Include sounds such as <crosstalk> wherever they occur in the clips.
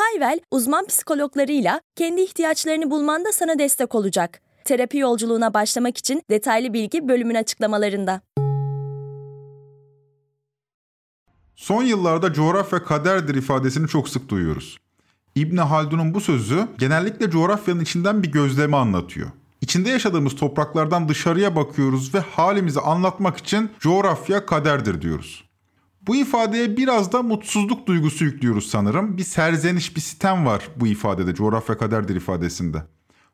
Hayvel, uzman psikologlarıyla kendi ihtiyaçlarını bulmanda sana destek olacak. Terapi yolculuğuna başlamak için detaylı bilgi bölümün açıklamalarında. Son yıllarda coğrafya kaderdir ifadesini çok sık duyuyoruz. İbn Haldun'un bu sözü genellikle coğrafyanın içinden bir gözlemi anlatıyor. İçinde yaşadığımız topraklardan dışarıya bakıyoruz ve halimizi anlatmak için coğrafya kaderdir diyoruz. Bu ifadeye biraz da mutsuzluk duygusu yüklüyoruz sanırım. Bir serzeniş, bir sitem var bu ifadede, coğrafya kaderdir ifadesinde.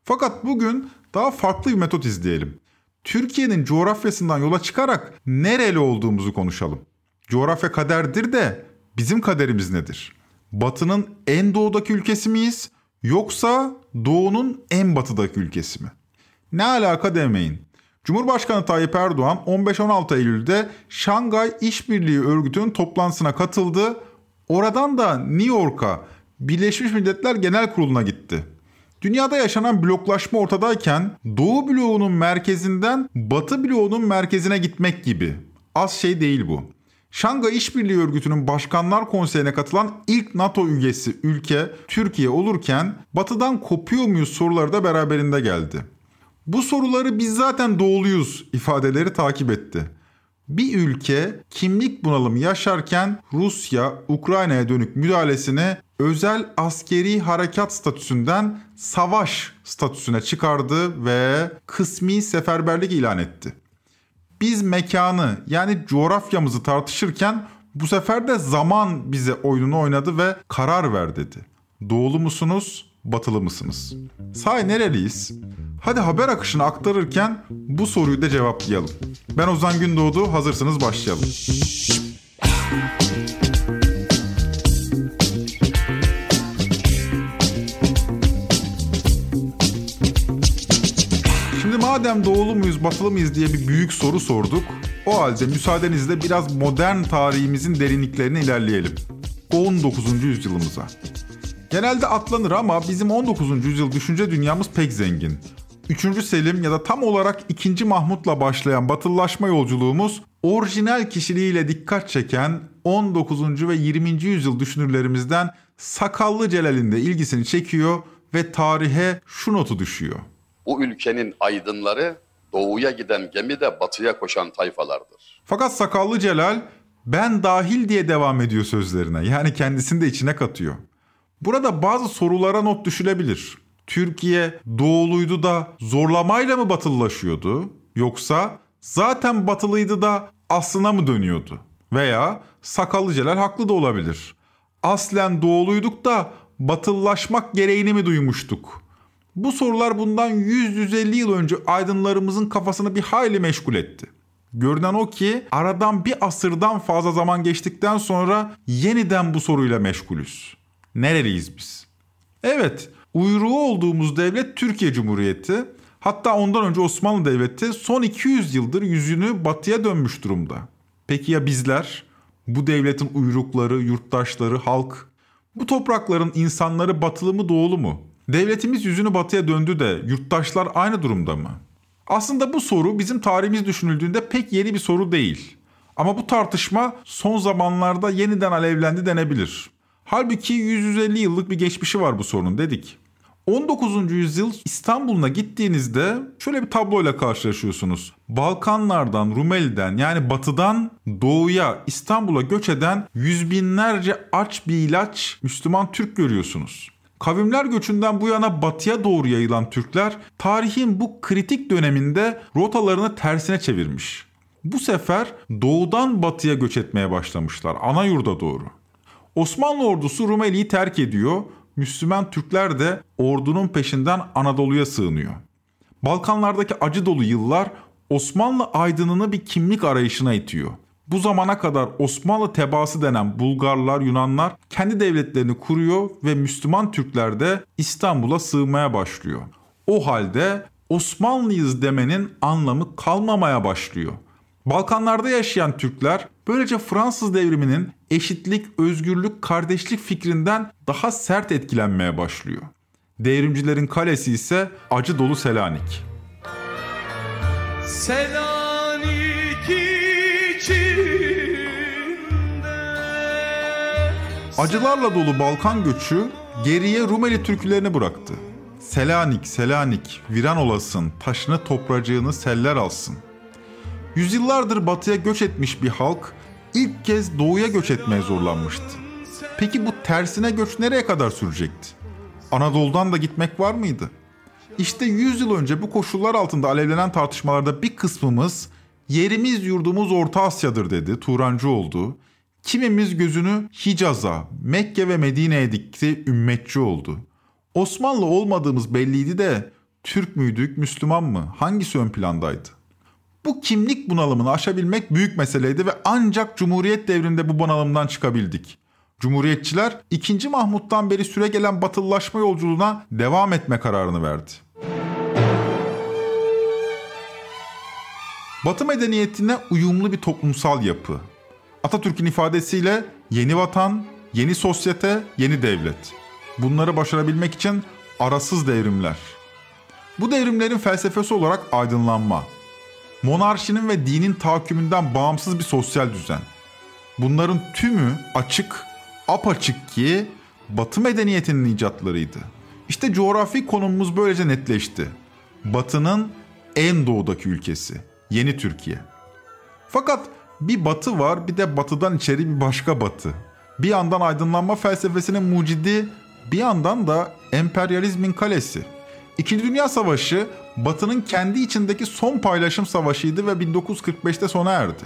Fakat bugün daha farklı bir metot izleyelim. Türkiye'nin coğrafyasından yola çıkarak nereli olduğumuzu konuşalım. Coğrafya kaderdir de bizim kaderimiz nedir? Batı'nın en doğudaki ülkesi miyiz yoksa doğunun en batıdaki ülkesi mi? Ne alaka demeyin. Cumhurbaşkanı Tayyip Erdoğan 15-16 Eylül'de Şangay İşbirliği Örgütü'nün toplantısına katıldı. Oradan da New York'a Birleşmiş Milletler Genel Kurulu'na gitti. Dünyada yaşanan bloklaşma ortadayken Doğu bloğunun merkezinden Batı bloğunun merkezine gitmek gibi. Az şey değil bu. Şangay İşbirliği Örgütü'nün Başkanlar Konseyi'ne katılan ilk NATO üyesi ülke Türkiye olurken Batı'dan kopuyor muyuz soruları da beraberinde geldi. Bu soruları biz zaten doğuluyuz ifadeleri takip etti. Bir ülke kimlik bunalımı yaşarken Rusya Ukrayna'ya dönük müdahalesini özel askeri harekat statüsünden savaş statüsüne çıkardı ve kısmi seferberlik ilan etti. Biz mekanı yani coğrafyamızı tartışırken bu sefer de zaman bize oyununu oynadı ve karar ver dedi. Doğulu musunuz, batılı mısınız? Say nereliyiz? Hadi haber akışını aktarırken bu soruyu da cevaplayalım. Ben Ozan Gündoğdu, hazırsınız başlayalım. Şimdi madem doğulu muyuz, batılı mıyız diye bir büyük soru sorduk. O halde müsaadenizle biraz modern tarihimizin derinliklerine ilerleyelim. 19. yüzyılımıza. Genelde atlanır ama bizim 19. yüzyıl düşünce dünyamız pek zengin. 3. Selim ya da tam olarak 2. Mahmut'la başlayan batılılaşma yolculuğumuz orijinal kişiliğiyle dikkat çeken 19. ve 20. yüzyıl düşünürlerimizden Sakallı Celal'in de ilgisini çekiyor ve tarihe şu notu düşüyor. Bu ülkenin aydınları doğuya giden gemide batıya koşan tayfalardır. Fakat Sakallı Celal ben dahil diye devam ediyor sözlerine. Yani kendisini de içine katıyor. Burada bazı sorulara not düşülebilir. Türkiye doğuluydu da zorlamayla mı batılılaşıyordu? Yoksa zaten batılıydı da aslına mı dönüyordu? Veya Sakallı Celal haklı da olabilir. Aslen doğuluyduk da batıllaşmak gereğini mi duymuştuk? Bu sorular bundan 100-150 yıl önce aydınlarımızın kafasını bir hayli meşgul etti. Görünen o ki aradan bir asırdan fazla zaman geçtikten sonra yeniden bu soruyla meşgulüz. Nereliyiz biz? Evet, uyruğu olduğumuz devlet Türkiye Cumhuriyeti. Hatta ondan önce Osmanlı Devleti son 200 yıldır yüzünü batıya dönmüş durumda. Peki ya bizler? Bu devletin uyrukları, yurttaşları, halk? Bu toprakların insanları batılı mı doğulu mu? Devletimiz yüzünü batıya döndü de yurttaşlar aynı durumda mı? Aslında bu soru bizim tarihimiz düşünüldüğünde pek yeni bir soru değil. Ama bu tartışma son zamanlarda yeniden alevlendi denebilir. Halbuki 150 yıllık bir geçmişi var bu sorunun dedik. 19. yüzyıl İstanbul'una gittiğinizde şöyle bir tabloyla karşılaşıyorsunuz. Balkanlardan, Rumeli'den yani batıdan doğuya İstanbul'a göç eden yüz binlerce aç bir ilaç Müslüman Türk görüyorsunuz. Kavimler göçünden bu yana batıya doğru yayılan Türkler tarihin bu kritik döneminde rotalarını tersine çevirmiş. Bu sefer doğudan batıya göç etmeye başlamışlar ana yurda doğru. Osmanlı ordusu Rumeli'yi terk ediyor. Müslüman Türkler de ordunun peşinden Anadolu'ya sığınıyor. Balkanlardaki acı dolu yıllar Osmanlı aydınını bir kimlik arayışına itiyor. Bu zamana kadar Osmanlı tebaası denen Bulgarlar, Yunanlar kendi devletlerini kuruyor ve Müslüman Türkler de İstanbul'a sığmaya başlıyor. O halde Osmanlıyız demenin anlamı kalmamaya başlıyor. Balkanlarda yaşayan Türkler böylece Fransız devriminin eşitlik, özgürlük, kardeşlik fikrinden daha sert etkilenmeye başlıyor. Devrimcilerin kalesi ise acı dolu Selanik. Selanik içinde Acılarla dolu Balkan göçü geriye Rumeli türkülerini bıraktı. Selanik, Selanik, viran olasın, taşını topracığını seller alsın. Yüzyıllardır batıya göç etmiş bir halk ilk kez doğuya göç etmeye zorlanmıştı. Peki bu tersine göç nereye kadar sürecekti? Anadolu'dan da gitmek var mıydı? İşte 100 yıl önce bu koşullar altında alevlenen tartışmalarda bir kısmımız yerimiz yurdumuz Orta Asya'dır dedi, Turancı oldu. Kimimiz gözünü Hicaz'a, Mekke ve Medine'ye dikti, ümmetçi oldu. Osmanlı olmadığımız belliydi de Türk müydük, Müslüman mı? Hangisi ön plandaydı? Bu kimlik bunalımını aşabilmek büyük meseleydi ve ancak Cumhuriyet devrinde bu bunalımdan çıkabildik. Cumhuriyetçiler 2. Mahmut'tan beri süre gelen batılılaşma yolculuğuna devam etme kararını verdi. Batı medeniyetine uyumlu bir toplumsal yapı. Atatürk'ün ifadesiyle yeni vatan, yeni sosyete, yeni devlet. Bunları başarabilmek için arasız devrimler. Bu devrimlerin felsefesi olarak aydınlanma, monarşinin ve dinin tahakkümünden bağımsız bir sosyal düzen. Bunların tümü açık, apaçık ki Batı medeniyetinin icatlarıydı. İşte coğrafi konumumuz böylece netleşti. Batı'nın en doğudaki ülkesi, yeni Türkiye. Fakat bir batı var bir de batıdan içeri bir başka batı. Bir yandan aydınlanma felsefesinin mucidi, bir yandan da emperyalizmin kalesi. İkinci Dünya Savaşı Batı'nın kendi içindeki son paylaşım savaşıydı ve 1945'te sona erdi.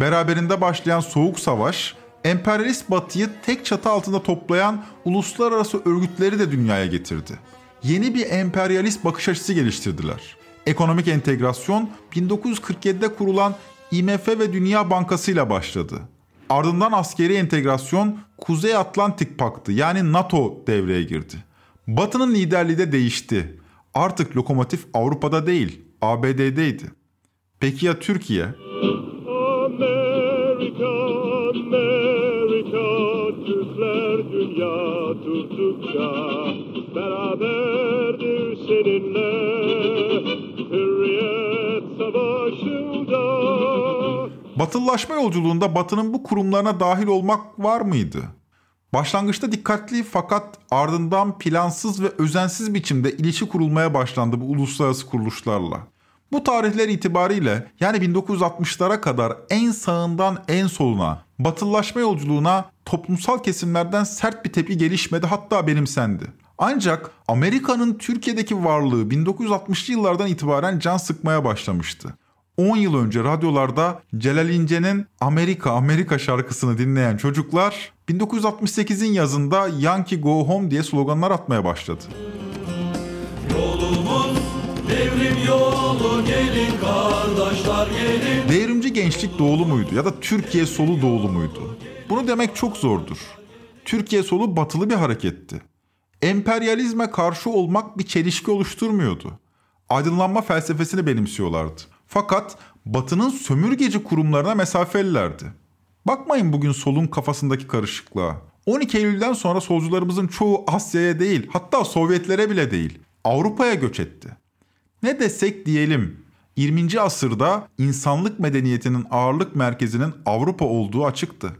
Beraberinde başlayan Soğuk Savaş, emperyalist Batı'yı tek çatı altında toplayan uluslararası örgütleri de dünyaya getirdi. Yeni bir emperyalist bakış açısı geliştirdiler. Ekonomik entegrasyon 1947'de kurulan IMF ve Dünya Bankası ile başladı. Ardından askeri entegrasyon Kuzey Atlantik Paktı yani NATO devreye girdi. Batı'nın liderliği de değişti. Artık lokomotif Avrupa'da değil, ABD'deydi. Peki ya Türkiye? Amerika, Amerika, Türkler dünya tuttukça beraberdir seninle hürriyet savaşında. Batılılaşma yolculuğunda Batı'nın bu kurumlarına dahil olmak var mıydı? Başlangıçta dikkatli fakat ardından plansız ve özensiz biçimde ilişki kurulmaya başlandı bu uluslararası kuruluşlarla. Bu tarihler itibariyle yani 1960'lara kadar en sağından en soluna, batılılaşma yolculuğuna toplumsal kesimlerden sert bir tepki gelişmedi hatta benimsendi. Ancak Amerika'nın Türkiye'deki varlığı 1960'lı yıllardan itibaren can sıkmaya başlamıştı. 10 yıl önce radyolarda Celal İnce'nin Amerika Amerika şarkısını dinleyen çocuklar 1968'in yazında Yankee Go Home diye sloganlar atmaya başladı. Yolumuz devrim yolu gelin kardeşler gelin. Devrimci gençlik doğulu muydu ya da Türkiye solu doğulu muydu? Bunu demek çok zordur. Türkiye solu batılı bir hareketti. Emperyalizme karşı olmak bir çelişki oluşturmuyordu. Aydınlanma felsefesini benimsiyorlardı. Fakat Batı'nın sömürgeci kurumlarına mesafelilerdi. Bakmayın bugün solun kafasındaki karışıklığa. 12 Eylül'den sonra solcularımızın çoğu Asya'ya değil, hatta Sovyetlere bile değil, Avrupa'ya göç etti. Ne desek diyelim, 20. asırda insanlık medeniyetinin ağırlık merkezinin Avrupa olduğu açıktı.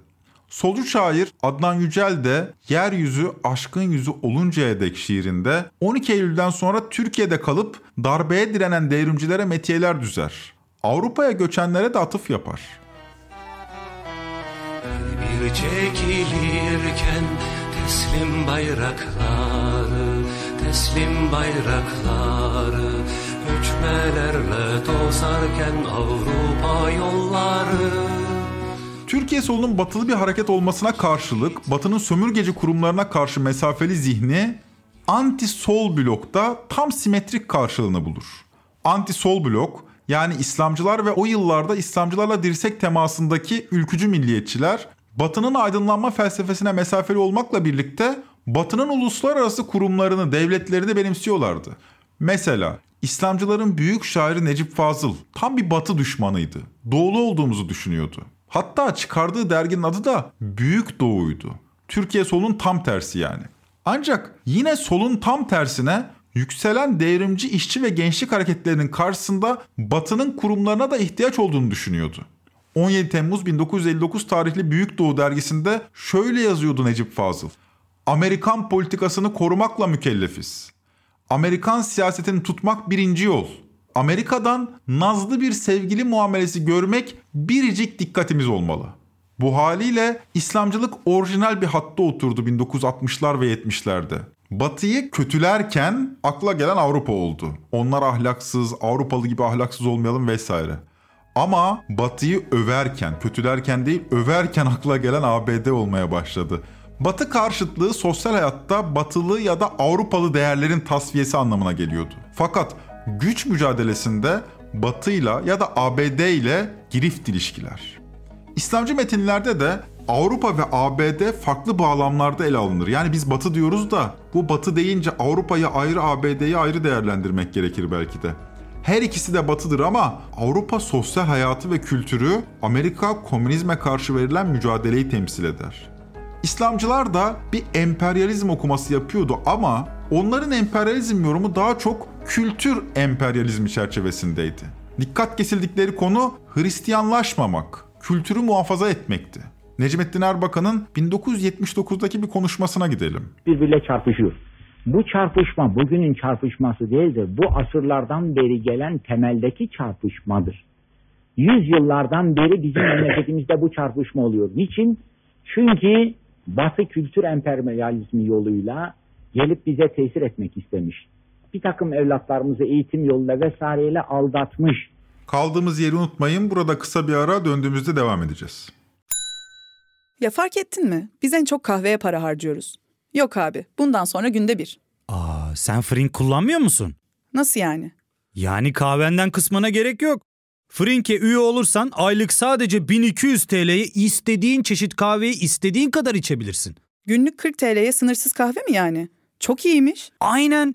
Solcu şair Adnan Yücel de Yeryüzü Aşkın Yüzü Oluncaya dek şiirinde 12 Eylül'den sonra Türkiye'de kalıp darbeye direnen devrimcilere metiyeler düzer. Avrupa'ya göçenlere de atıf yapar. Bir çekilirken teslim bayrakları, teslim bayrakları Göçmelerle dozarken Avrupa yolları Türkiye solunun batılı bir hareket olmasına karşılık Batı'nın sömürgeci kurumlarına karşı mesafeli zihni anti-sol blokta tam simetrik karşılığını bulur. Anti-sol blok yani İslamcılar ve o yıllarda İslamcılarla dirsek temasındaki ülkücü milliyetçiler Batı'nın aydınlanma felsefesine mesafeli olmakla birlikte Batı'nın uluslararası kurumlarını, devletlerini benimsiyorlardı. Mesela İslamcıların büyük şairi Necip Fazıl tam bir batı düşmanıydı. Doğulu olduğumuzu düşünüyordu. Hatta çıkardığı derginin adı da Büyük Doğu'ydu. Türkiye solun tam tersi yani. Ancak yine solun tam tersine yükselen devrimci işçi ve gençlik hareketlerinin karşısında Batı'nın kurumlarına da ihtiyaç olduğunu düşünüyordu. 17 Temmuz 1959 tarihli Büyük Doğu dergisinde şöyle yazıyordu Necip Fazıl. Amerikan politikasını korumakla mükellefiz. Amerikan siyasetini tutmak birinci yol. Amerika'dan nazlı bir sevgili muamelesi görmek biricik dikkatimiz olmalı. Bu haliyle İslamcılık orijinal bir hatta oturdu 1960'lar ve 70'lerde. Batı'yı kötülerken akla gelen Avrupa oldu. Onlar ahlaksız, Avrupalı gibi ahlaksız olmayalım vesaire. Ama Batı'yı överken, kötülerken değil överken <laughs> akla gelen ABD olmaya başladı. Batı karşıtlığı sosyal hayatta batılı ya da Avrupalı değerlerin tasfiyesi anlamına geliyordu. Fakat güç mücadelesinde Batı'yla ya da ABD ile girift ilişkiler. İslamcı metinlerde de Avrupa ve ABD farklı bağlamlarda ele alınır. Yani biz Batı diyoruz da bu Batı deyince Avrupa'yı ayrı ABD'yi ayrı değerlendirmek gerekir belki de. Her ikisi de batıdır ama Avrupa sosyal hayatı ve kültürü Amerika komünizme karşı verilen mücadeleyi temsil eder. İslamcılar da bir emperyalizm okuması yapıyordu ama onların emperyalizm yorumu daha çok kültür emperyalizmi çerçevesindeydi. Dikkat kesildikleri konu Hristiyanlaşmamak, kültürü muhafaza etmekti. Necmettin Erbakan'ın 1979'daki bir konuşmasına gidelim. Birbiriyle çarpışıyor. Bu çarpışma bugünün çarpışması değildir. Bu asırlardan beri gelen temeldeki çarpışmadır. Yüzyıllardan beri bizim <coughs> memleketimizde bu çarpışma oluyor. Niçin? Çünkü Batı kültür emperyalizmi yoluyla gelip bize tesir etmek istemiş. Bir takım evlatlarımızı eğitim yoluyla vesaireyle aldatmış. Kaldığımız yeri unutmayın. Burada kısa bir ara döndüğümüzde devam edeceğiz. Ya fark ettin mi? Biz en çok kahveye para harcıyoruz. Yok abi, bundan sonra günde bir. Aa, sen Frink kullanmıyor musun? Nasıl yani? Yani kahvenden kısmına gerek yok. Frink'e üye olursan aylık sadece 1200 TL'ye istediğin çeşit kahveyi istediğin kadar içebilirsin. Günlük 40 TL'ye sınırsız kahve mi yani? Çok iyiymiş. Aynen.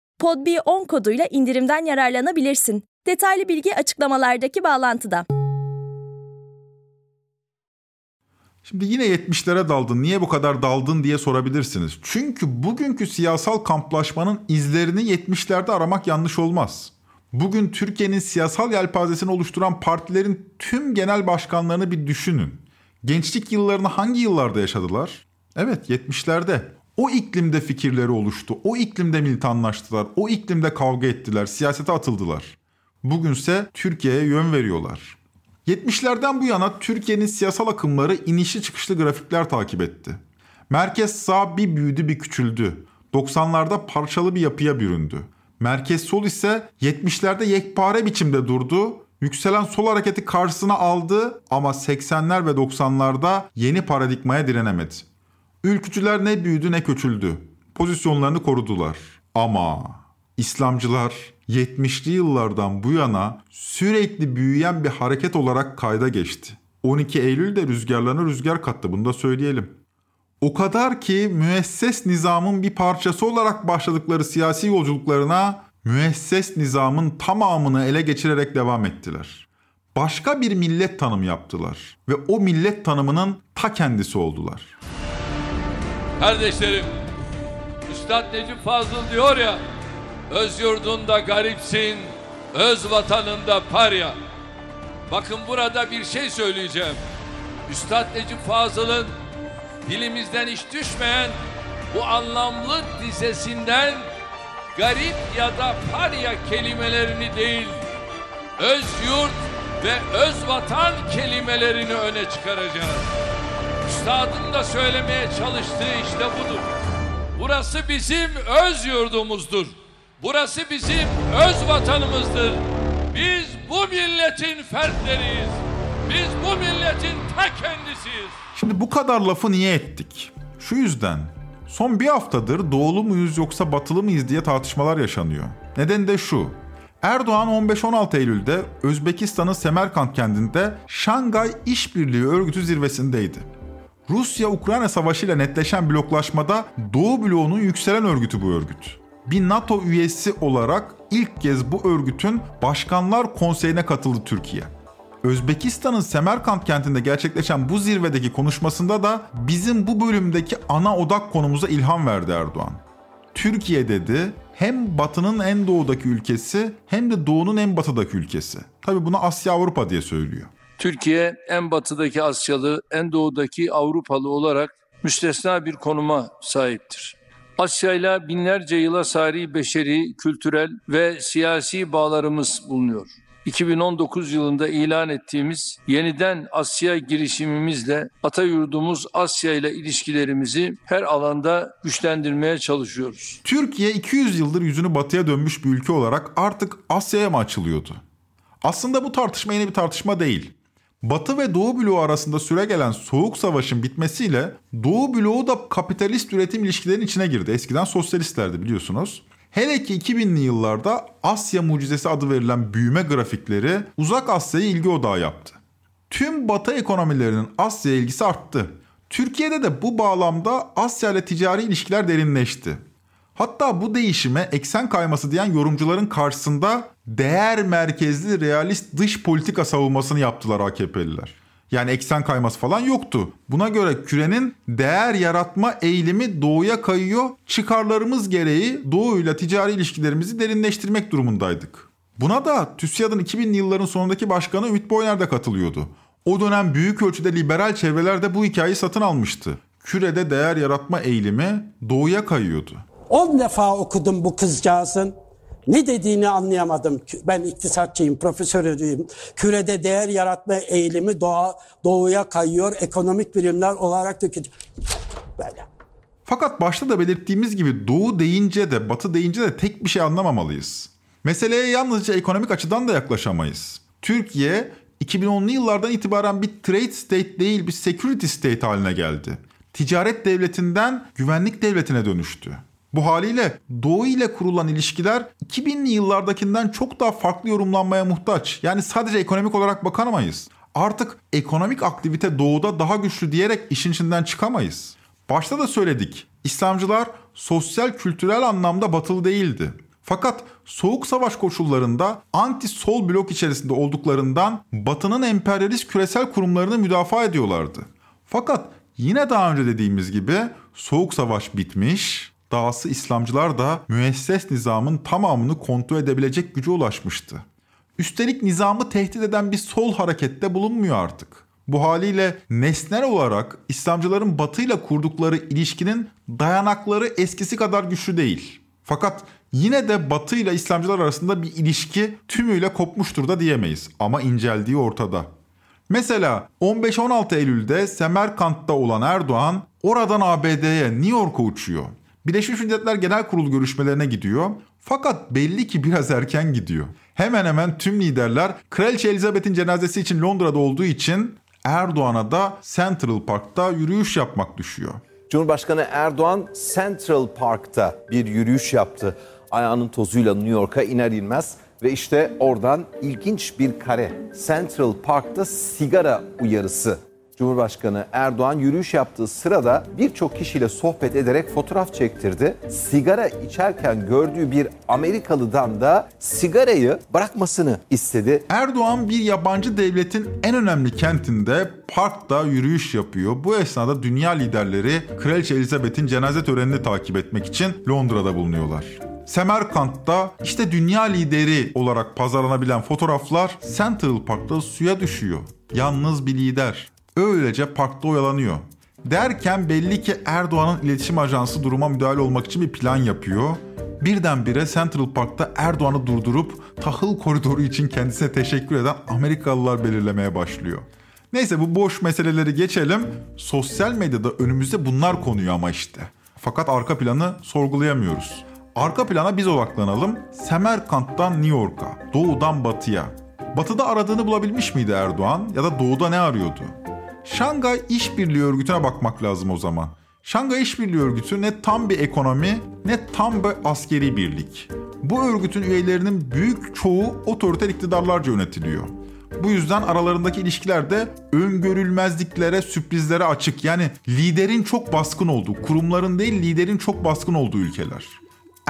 PodB10 koduyla indirimden yararlanabilirsin. Detaylı bilgi açıklamalardaki bağlantıda. Şimdi yine 70'lere daldın. Niye bu kadar daldın diye sorabilirsiniz. Çünkü bugünkü siyasal kamplaşmanın izlerini 70'lerde aramak yanlış olmaz. Bugün Türkiye'nin siyasal yelpazesini oluşturan partilerin tüm genel başkanlarını bir düşünün. Gençlik yıllarını hangi yıllarda yaşadılar? Evet 70'lerde. O iklimde fikirleri oluştu. O iklimde militanlaştılar. O iklimde kavga ettiler. Siyasete atıldılar. Bugünse Türkiye'ye yön veriyorlar. 70'lerden bu yana Türkiye'nin siyasal akımları inişli çıkışlı grafikler takip etti. Merkez sağ bir büyüdü bir küçüldü. 90'larda parçalı bir yapıya büründü. Merkez sol ise 70'lerde yekpare biçimde durdu. Yükselen sol hareketi karşısına aldı ama 80'ler ve 90'larda yeni paradigmaya direnemedi. Ülkücüler ne büyüdü ne küçüldü. Pozisyonlarını korudular. Ama İslamcılar 70'li yıllardan bu yana sürekli büyüyen bir hareket olarak kayda geçti. 12 Eylül'de rüzgarlarına rüzgar kattı bunu da söyleyelim. O kadar ki müesses nizamın bir parçası olarak başladıkları siyasi yolculuklarına müesses nizamın tamamını ele geçirerek devam ettiler. Başka bir millet tanımı yaptılar ve o millet tanımının ta kendisi oldular. Kardeşlerim, Üstad Necip Fazıl diyor ya, öz yurdunda garipsin, öz vatanında parya. Bakın burada bir şey söyleyeceğim. Üstad Necip Fazıl'ın dilimizden hiç düşmeyen bu anlamlı dizesinden garip ya da parya kelimelerini değil, öz yurt ve öz vatan kelimelerini öne çıkaracağız. Üstadın da söylemeye çalıştığı işte budur. Burası bizim öz yurdumuzdur. Burası bizim öz vatanımızdır. Biz bu milletin fertleriyiz. Biz bu milletin ta kendisiyiz. Şimdi bu kadar lafı niye ettik? Şu yüzden. Son bir haftadır doğulu muyuz yoksa batılı mıyız diye tartışmalar yaşanıyor. Neden de şu. Erdoğan 15-16 Eylül'de Özbekistan'ın Semerkant kentinde Şangay İşbirliği Örgütü zirvesindeydi. Rusya-Ukrayna savaşı ile netleşen bloklaşmada Doğu bloğunun yükselen örgütü bu örgüt. Bir NATO üyesi olarak ilk kez bu örgütün Başkanlar Konseyi'ne katıldı Türkiye. Özbekistan'ın Semerkant kentinde gerçekleşen bu zirvedeki konuşmasında da bizim bu bölümdeki ana odak konumuza ilham verdi Erdoğan. Türkiye dedi hem batının en doğudaki ülkesi hem de doğunun en batıdaki ülkesi. Tabi buna Asya Avrupa diye söylüyor. Türkiye en batıdaki Asyalı, en doğudaki Avrupalı olarak müstesna bir konuma sahiptir. Asya ile binlerce yıla sari beşeri, kültürel ve siyasi bağlarımız bulunuyor. 2019 yılında ilan ettiğimiz yeniden Asya girişimimizle ata yurdumuz Asya ile ilişkilerimizi her alanda güçlendirmeye çalışıyoruz. Türkiye 200 yıldır yüzünü batıya dönmüş bir ülke olarak artık Asya'ya mı açılıyordu? Aslında bu tartışma yeni bir tartışma değil. Batı ve Doğu bloğu arasında süre gelen soğuk savaşın bitmesiyle Doğu bloğu da kapitalist üretim ilişkilerinin içine girdi. Eskiden sosyalistlerdi biliyorsunuz. Hele ki 2000'li yıllarda Asya mucizesi adı verilen büyüme grafikleri uzak Asya'yı ilgi odağı yaptı. Tüm batı ekonomilerinin Asya ilgisi arttı. Türkiye'de de bu bağlamda Asya ile ticari ilişkiler derinleşti. Hatta bu değişime eksen kayması diyen yorumcuların karşısında değer merkezli realist dış politika savunmasını yaptılar AKP'liler. Yani eksen kayması falan yoktu. Buna göre kürenin değer yaratma eğilimi doğuya kayıyor. Çıkarlarımız gereği doğuyla ticari ilişkilerimizi derinleştirmek durumundaydık. Buna da TÜSİAD'ın 2000'li yılların sonundaki başkanı Ümit Boyner de katılıyordu. O dönem büyük ölçüde liberal çevrelerde bu hikayeyi satın almıştı. Kürede değer yaratma eğilimi doğuya kayıyordu. 10 defa okudum bu kızcağızın. Ne dediğini anlayamadım. Ben iktisatçıyım, profesörüyüm. Kürede değer yaratma eğilimi doğa, doğuya kayıyor. Ekonomik birimler olarak dökülecek. Böyle. Fakat başta da belirttiğimiz gibi doğu deyince de batı deyince de tek bir şey anlamamalıyız. Meseleye yalnızca ekonomik açıdan da yaklaşamayız. Türkiye 2010'lu yıllardan itibaren bir trade state değil bir security state haline geldi. Ticaret devletinden güvenlik devletine dönüştü. Bu haliyle Doğu ile kurulan ilişkiler 2000'li yıllardakinden çok daha farklı yorumlanmaya muhtaç. Yani sadece ekonomik olarak bakamayız. Artık ekonomik aktivite doğuda daha güçlü diyerek işin içinden çıkamayız. Başta da söyledik. İslamcılar sosyal kültürel anlamda batılı değildi. Fakat soğuk savaş koşullarında anti-sol blok içerisinde olduklarından Batı'nın emperyalist küresel kurumlarını müdafaa ediyorlardı. Fakat yine daha önce dediğimiz gibi soğuk savaş bitmiş, dahası İslamcılar da müesses nizamın tamamını kontrol edebilecek güce ulaşmıştı. Üstelik nizamı tehdit eden bir sol harekette bulunmuyor artık. Bu haliyle nesnel olarak İslamcıların Batı ile kurdukları ilişkinin dayanakları eskisi kadar güçlü değil. Fakat yine de Batı ile İslamcılar arasında bir ilişki tümüyle kopmuştur da diyemeyiz ama inceldiği ortada. Mesela 15-16 Eylül'de Semerkant'ta olan Erdoğan oradan ABD'ye New York'a uçuyor. Birleşmiş Milletler Genel Kurulu görüşmelerine gidiyor. Fakat belli ki biraz erken gidiyor. Hemen hemen tüm liderler Kraliçe Elizabeth'in cenazesi için Londra'da olduğu için Erdoğan'a da Central Park'ta yürüyüş yapmak düşüyor. Cumhurbaşkanı Erdoğan Central Park'ta bir yürüyüş yaptı. Ayağının tozuyla New York'a iner inmez ve işte oradan ilginç bir kare. Central Park'ta sigara uyarısı Cumhurbaşkanı Erdoğan yürüyüş yaptığı sırada birçok kişiyle sohbet ederek fotoğraf çektirdi. Sigara içerken gördüğü bir Amerikalıdan da sigarayı bırakmasını istedi. Erdoğan bir yabancı devletin en önemli kentinde parkta yürüyüş yapıyor. Bu esnada dünya liderleri Kraliçe Elizabeth'in cenaze törenini takip etmek için Londra'da bulunuyorlar. Semerkant'ta işte dünya lideri olarak pazarlanabilen fotoğraflar Central Park'ta suya düşüyor. Yalnız bir lider. Öylece parkta oyalanıyor. Derken belli ki Erdoğan'ın iletişim ajansı duruma müdahale olmak için bir plan yapıyor. Birdenbire Central Park'ta Erdoğan'ı durdurup tahıl koridoru için kendisine teşekkür eden Amerikalılar belirlemeye başlıyor. Neyse bu boş meseleleri geçelim. Sosyal medyada önümüzde bunlar konuyor ama işte. Fakat arka planı sorgulayamıyoruz. Arka plana biz odaklanalım. Semerkant'tan New York'a, doğudan batıya. Batıda aradığını bulabilmiş miydi Erdoğan ya da doğuda ne arıyordu? Şangay İşbirliği Örgütü'ne bakmak lazım o zaman. Şangay İşbirliği Örgütü ne tam bir ekonomi ne tam bir askeri birlik. Bu örgütün üyelerinin büyük çoğu otoriter iktidarlarca yönetiliyor. Bu yüzden aralarındaki ilişkiler de öngörülmezliklere, sürprizlere açık. Yani liderin çok baskın olduğu, kurumların değil liderin çok baskın olduğu ülkeler.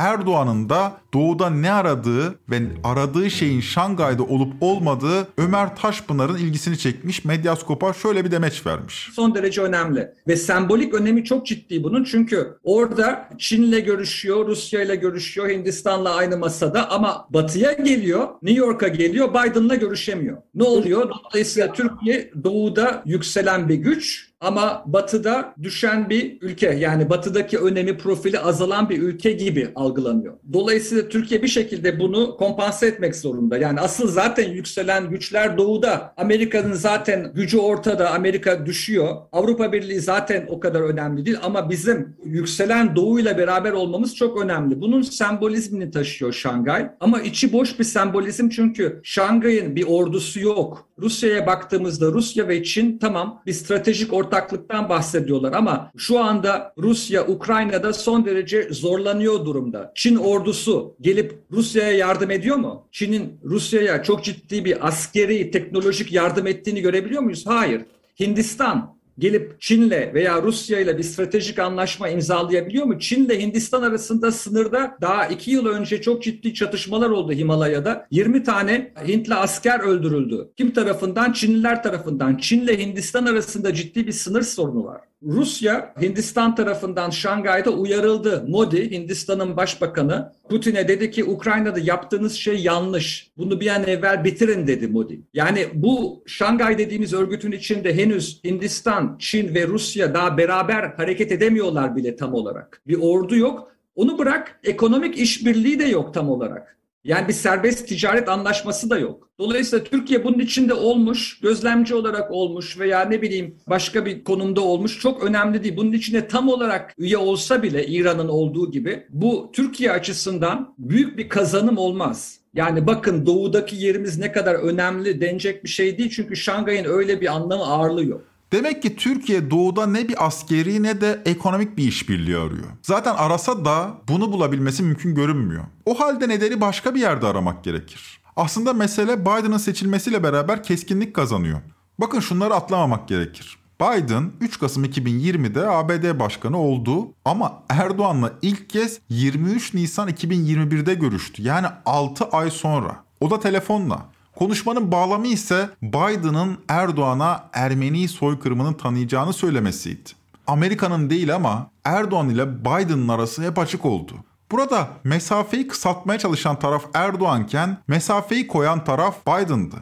Erdoğan'ın da doğuda ne aradığı ve aradığı şeyin Şangay'da olup olmadığı Ömer Taşpınar'ın ilgisini çekmiş. Medyaskop'a şöyle bir demeç vermiş. Son derece önemli ve sembolik önemi çok ciddi bunun çünkü orada Çin'le görüşüyor, Rusya'yla görüşüyor, Hindistan'la aynı masada ama Batı'ya geliyor, New York'a geliyor, Biden'la görüşemiyor. Ne oluyor? Dolayısıyla Türkiye doğuda yükselen bir güç ama batıda düşen bir ülke yani batıdaki önemi profili azalan bir ülke gibi algılanıyor. Dolayısıyla Türkiye bir şekilde bunu kompanse etmek zorunda. Yani asıl zaten yükselen güçler doğuda. Amerika'nın zaten gücü ortada. Amerika düşüyor. Avrupa Birliği zaten o kadar önemli değil ama bizim yükselen doğuyla beraber olmamız çok önemli. Bunun sembolizmini taşıyor Şangay. Ama içi boş bir sembolizm çünkü Şangay'ın bir ordusu yok. Rusya'ya baktığımızda Rusya ve Çin tamam bir stratejik ortaklıktan bahsediyorlar ama şu anda Rusya Ukrayna'da son derece zorlanıyor durumda. Çin ordusu gelip Rusya'ya yardım ediyor mu? Çin'in Rusya'ya çok ciddi bir askeri, teknolojik yardım ettiğini görebiliyor muyuz? Hayır. Hindistan gelip Çin'le veya Rusya ile bir stratejik anlaşma imzalayabiliyor mu? Çin'le Hindistan arasında sınırda daha iki yıl önce çok ciddi çatışmalar oldu Himalaya'da. 20 tane Hintli asker öldürüldü. Kim tarafından? Çinliler tarafından. Çin'le Hindistan arasında ciddi bir sınır sorunu var. Rusya Hindistan tarafından Şangay'da uyarıldı. Modi, Hindistan'ın başbakanı, Putin'e dedi ki Ukrayna'da yaptığınız şey yanlış. Bunu bir an evvel bitirin dedi Modi. Yani bu Şangay dediğimiz örgütün içinde henüz Hindistan, Çin ve Rusya daha beraber hareket edemiyorlar bile tam olarak. Bir ordu yok. Onu bırak ekonomik işbirliği de yok tam olarak. Yani bir serbest ticaret anlaşması da yok. Dolayısıyla Türkiye bunun içinde olmuş, gözlemci olarak olmuş veya ne bileyim başka bir konumda olmuş çok önemli değil. Bunun içinde tam olarak üye olsa bile İran'ın olduğu gibi bu Türkiye açısından büyük bir kazanım olmaz. Yani bakın doğudaki yerimiz ne kadar önemli denecek bir şey değil. Çünkü Şangay'ın öyle bir anlamı ağırlığı yok. Demek ki Türkiye doğuda ne bir askeri ne de ekonomik bir işbirliği arıyor. Zaten arasa da bunu bulabilmesi mümkün görünmüyor. O halde nedeni başka bir yerde aramak gerekir. Aslında mesele Biden'ın seçilmesiyle beraber keskinlik kazanıyor. Bakın şunları atlamamak gerekir. Biden 3 Kasım 2020'de ABD başkanı oldu ama Erdoğan'la ilk kez 23 Nisan 2021'de görüştü. Yani 6 ay sonra. O da telefonla. Konuşmanın bağlamı ise Biden'ın Erdoğan'a Ermeni soykırımını tanıyacağını söylemesiydi. Amerika'nın değil ama Erdoğan ile Biden'ın arası hep açık oldu. Burada mesafeyi kısaltmaya çalışan taraf Erdoğanken mesafeyi koyan taraf Biden'dı.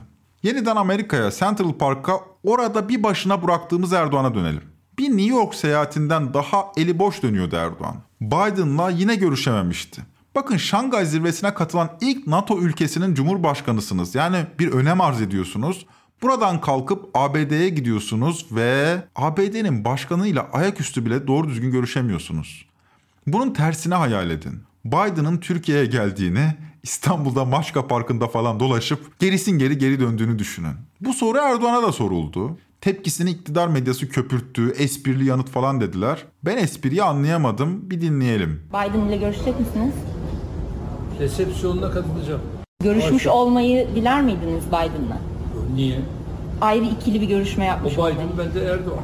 Yeniden Amerika'ya, Central Park'a orada bir başına bıraktığımız Erdoğan'a dönelim. Bir New York seyahatinden daha eli boş dönüyordu Erdoğan. Biden'la yine görüşememişti. Bakın Şangay zirvesine katılan ilk NATO ülkesinin cumhurbaşkanısınız. Yani bir önem arz ediyorsunuz. Buradan kalkıp ABD'ye gidiyorsunuz ve ABD'nin başkanıyla ayaküstü bile doğru düzgün görüşemiyorsunuz. Bunun tersine hayal edin. Biden'ın Türkiye'ye geldiğini, İstanbul'da Maçka Parkı'nda falan dolaşıp gerisin geri geri döndüğünü düşünün. Bu soru Erdoğan'a da soruldu. Tepkisini iktidar medyası köpürttü, esprili yanıt falan dediler. Ben espriyi anlayamadım, bir dinleyelim. Biden ile görüşecek misiniz? Resepsiyonuna katılacağım. Görüşmüş Başka. olmayı diler miydiniz Biden'la? Niye? Ayrı ikili bir görüşme yapmış O olmayı. Biden, ben de Erdoğan.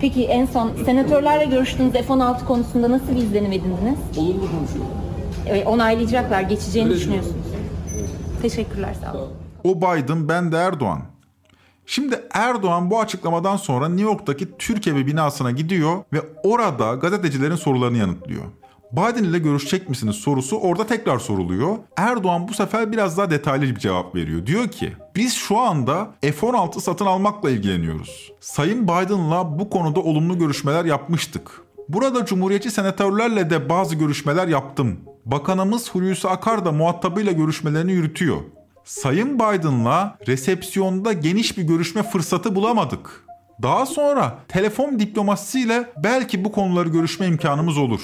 Peki en son senatörlerle görüştüğünüz F-16 konusunda nasıl bir izlenim edindiniz? Olumlu konuşuyor. Evet, onaylayacaklar, geçeceğini Öyle düşünüyorsunuz. Teşekkürler, sağ olun. O Biden, ben de Erdoğan. Şimdi Erdoğan bu açıklamadan sonra New York'taki Türk Evi binasına gidiyor ve orada gazetecilerin sorularını yanıtlıyor. Biden ile görüşecek misiniz sorusu orada tekrar soruluyor. Erdoğan bu sefer biraz daha detaylı bir cevap veriyor. Diyor ki biz şu anda F-16 satın almakla ilgileniyoruz. Sayın Biden'la bu konuda olumlu görüşmeler yapmıştık. Burada Cumhuriyetçi senatörlerle de bazı görüşmeler yaptım. Bakanımız Hulusi Akar da muhatabıyla görüşmelerini yürütüyor. Sayın Biden'la resepsiyonda geniş bir görüşme fırsatı bulamadık. Daha sonra telefon diplomasisiyle belki bu konuları görüşme imkanımız olur.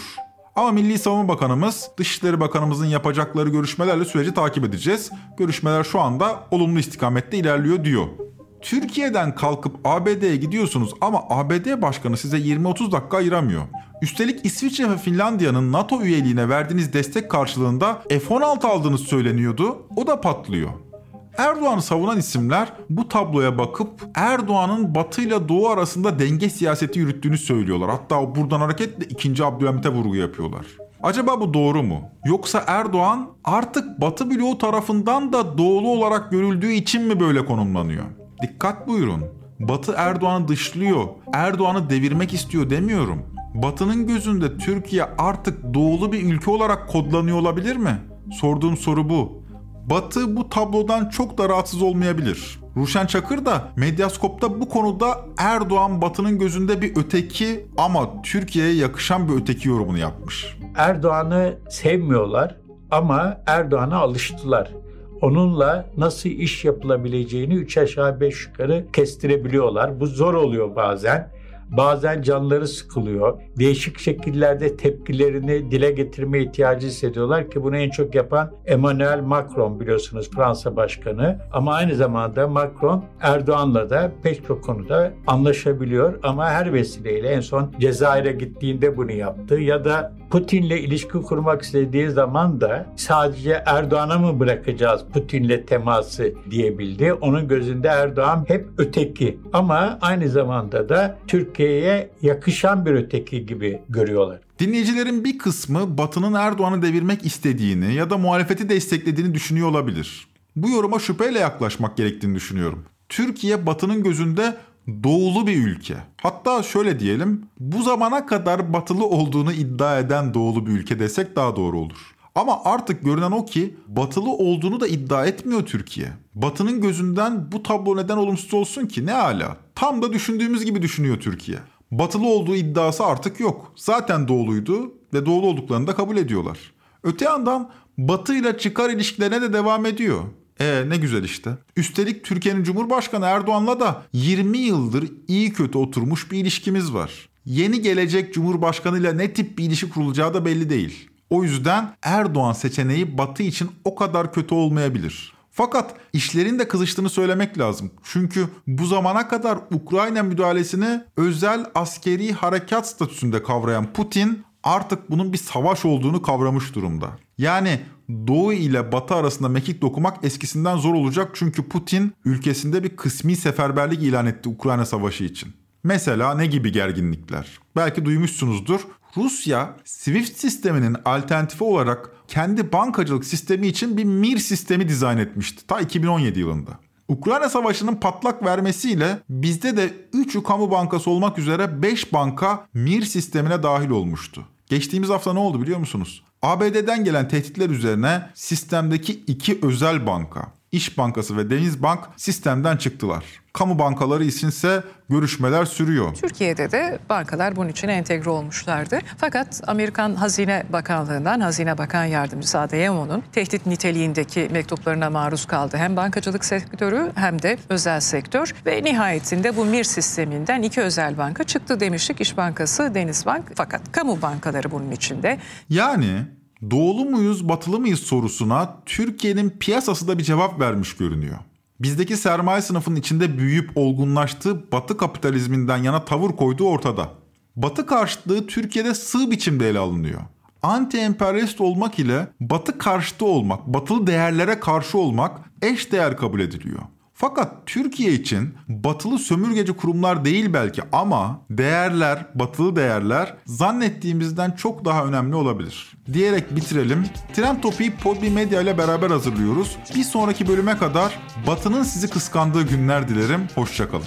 Ama Milli Savunma Bakanımız, Dışişleri Bakanımızın yapacakları görüşmelerle süreci takip edeceğiz. Görüşmeler şu anda olumlu istikamette ilerliyor diyor. Türkiye'den kalkıp ABD'ye gidiyorsunuz ama ABD Başkanı size 20-30 dakika ayıramıyor. Üstelik İsviçre ve Finlandiya'nın NATO üyeliğine verdiğiniz destek karşılığında F-16 aldığınız söyleniyordu. O da patlıyor. Erdoğan'ı savunan isimler bu tabloya bakıp Erdoğan'ın Batı ile Doğu arasında denge siyaseti yürüttüğünü söylüyorlar. Hatta buradan hareketle 2. Abdülhamit'e vurgu yapıyorlar. Acaba bu doğru mu? Yoksa Erdoğan artık Batı bloğu tarafından da doğulu olarak görüldüğü için mi böyle konumlanıyor? Dikkat buyurun. Batı Erdoğan'ı dışlıyor, Erdoğan'ı devirmek istiyor demiyorum. Batı'nın gözünde Türkiye artık doğulu bir ülke olarak kodlanıyor olabilir mi? Sorduğum soru bu. Batı bu tablodan çok da rahatsız olmayabilir. Ruşen Çakır da Medyaskop'ta bu konuda Erdoğan Batı'nın gözünde bir öteki ama Türkiye'ye yakışan bir öteki yorumunu yapmış. Erdoğan'ı sevmiyorlar ama Erdoğan'a alıştılar. Onunla nasıl iş yapılabileceğini üç aşağı beş yukarı kestirebiliyorlar. Bu zor oluyor bazen. Bazen canları sıkılıyor. Değişik şekillerde tepkilerini dile getirme ihtiyacı hissediyorlar ki bunu en çok yapan Emmanuel Macron biliyorsunuz Fransa Başkanı. Ama aynı zamanda Macron Erdoğan'la da pek çok konuda anlaşabiliyor ama her vesileyle en son Cezayir'e gittiğinde bunu yaptı ya da Putin'le ilişki kurmak istediği zaman da sadece Erdoğan'a mı bırakacağız Putin'le teması diyebildi. Onun gözünde Erdoğan hep öteki ama aynı zamanda da Türkiye'ye yakışan bir öteki gibi görüyorlar. Dinleyicilerin bir kısmı Batı'nın Erdoğan'ı devirmek istediğini ya da muhalefeti desteklediğini düşünüyor olabilir. Bu yoruma şüpheyle yaklaşmak gerektiğini düşünüyorum. Türkiye Batı'nın gözünde doğulu bir ülke. Hatta şöyle diyelim, bu zamana kadar batılı olduğunu iddia eden doğulu bir ülke desek daha doğru olur. Ama artık görünen o ki batılı olduğunu da iddia etmiyor Türkiye. Batının gözünden bu tablo neden olumsuz olsun ki ne ala? Tam da düşündüğümüz gibi düşünüyor Türkiye. Batılı olduğu iddiası artık yok. Zaten doğuluydu ve doğulu olduklarını da kabul ediyorlar. Öte yandan Batı ile çıkar ilişkilerine de devam ediyor. E ne güzel işte. Üstelik Türkiye'nin Cumhurbaşkanı Erdoğan'la da 20 yıldır iyi kötü oturmuş bir ilişkimiz var. Yeni gelecek Cumhurbaşkanıyla ne tip bir ilişki kurulacağı da belli değil. O yüzden Erdoğan seçeneği Batı için o kadar kötü olmayabilir. Fakat işlerin de kızıştığını söylemek lazım. Çünkü bu zamana kadar Ukrayna müdahalesini özel askeri harekat statüsünde kavrayan Putin artık bunun bir savaş olduğunu kavramış durumda. Yani Doğu ile Batı arasında mekik dokumak eskisinden zor olacak çünkü Putin ülkesinde bir kısmi seferberlik ilan etti Ukrayna Savaşı için. Mesela ne gibi gerginlikler? Belki duymuşsunuzdur. Rusya SWIFT sisteminin alternatifi olarak kendi bankacılık sistemi için bir MIR sistemi dizayn etmişti ta 2017 yılında. Ukrayna Savaşı'nın patlak vermesiyle bizde de 3 kamu bankası olmak üzere 5 banka MIR sistemine dahil olmuştu. Geçtiğimiz hafta ne oldu biliyor musunuz? ABD'den gelen tehditler üzerine sistemdeki iki özel banka, İş Bankası ve Denizbank sistemden çıktılar. Kamu bankaları içinse görüşmeler sürüyor. Türkiye'de de bankalar bunun için entegre olmuşlardı. Fakat Amerikan Hazine Bakanlığı'ndan Hazine Bakan Yardımcısı Adeyemo'nun tehdit niteliğindeki mektuplarına maruz kaldı. Hem bankacılık sektörü hem de özel sektör ve nihayetinde bu MIR sisteminden iki özel banka çıktı demiştik. İş Bankası, Denizbank fakat kamu bankaları bunun içinde. Yani doğulu muyuz, batılı mıyız sorusuna Türkiye'nin piyasası da bir cevap vermiş görünüyor. Bizdeki sermaye sınıfının içinde büyüyüp olgunlaştığı batı kapitalizminden yana tavır koyduğu ortada. Batı karşıtlığı Türkiye'de sığ biçimde ele alınıyor. Anti-emperyalist olmak ile batı karşıtı olmak, batılı değerlere karşı olmak eş değer kabul ediliyor. Fakat Türkiye için batılı sömürgeci kurumlar değil belki ama değerler, batılı değerler zannettiğimizden çok daha önemli olabilir. Diyerek bitirelim. Trend Topi'yi Podbi Medya ile beraber hazırlıyoruz. Bir sonraki bölüme kadar batının sizi kıskandığı günler dilerim. Hoşçakalın.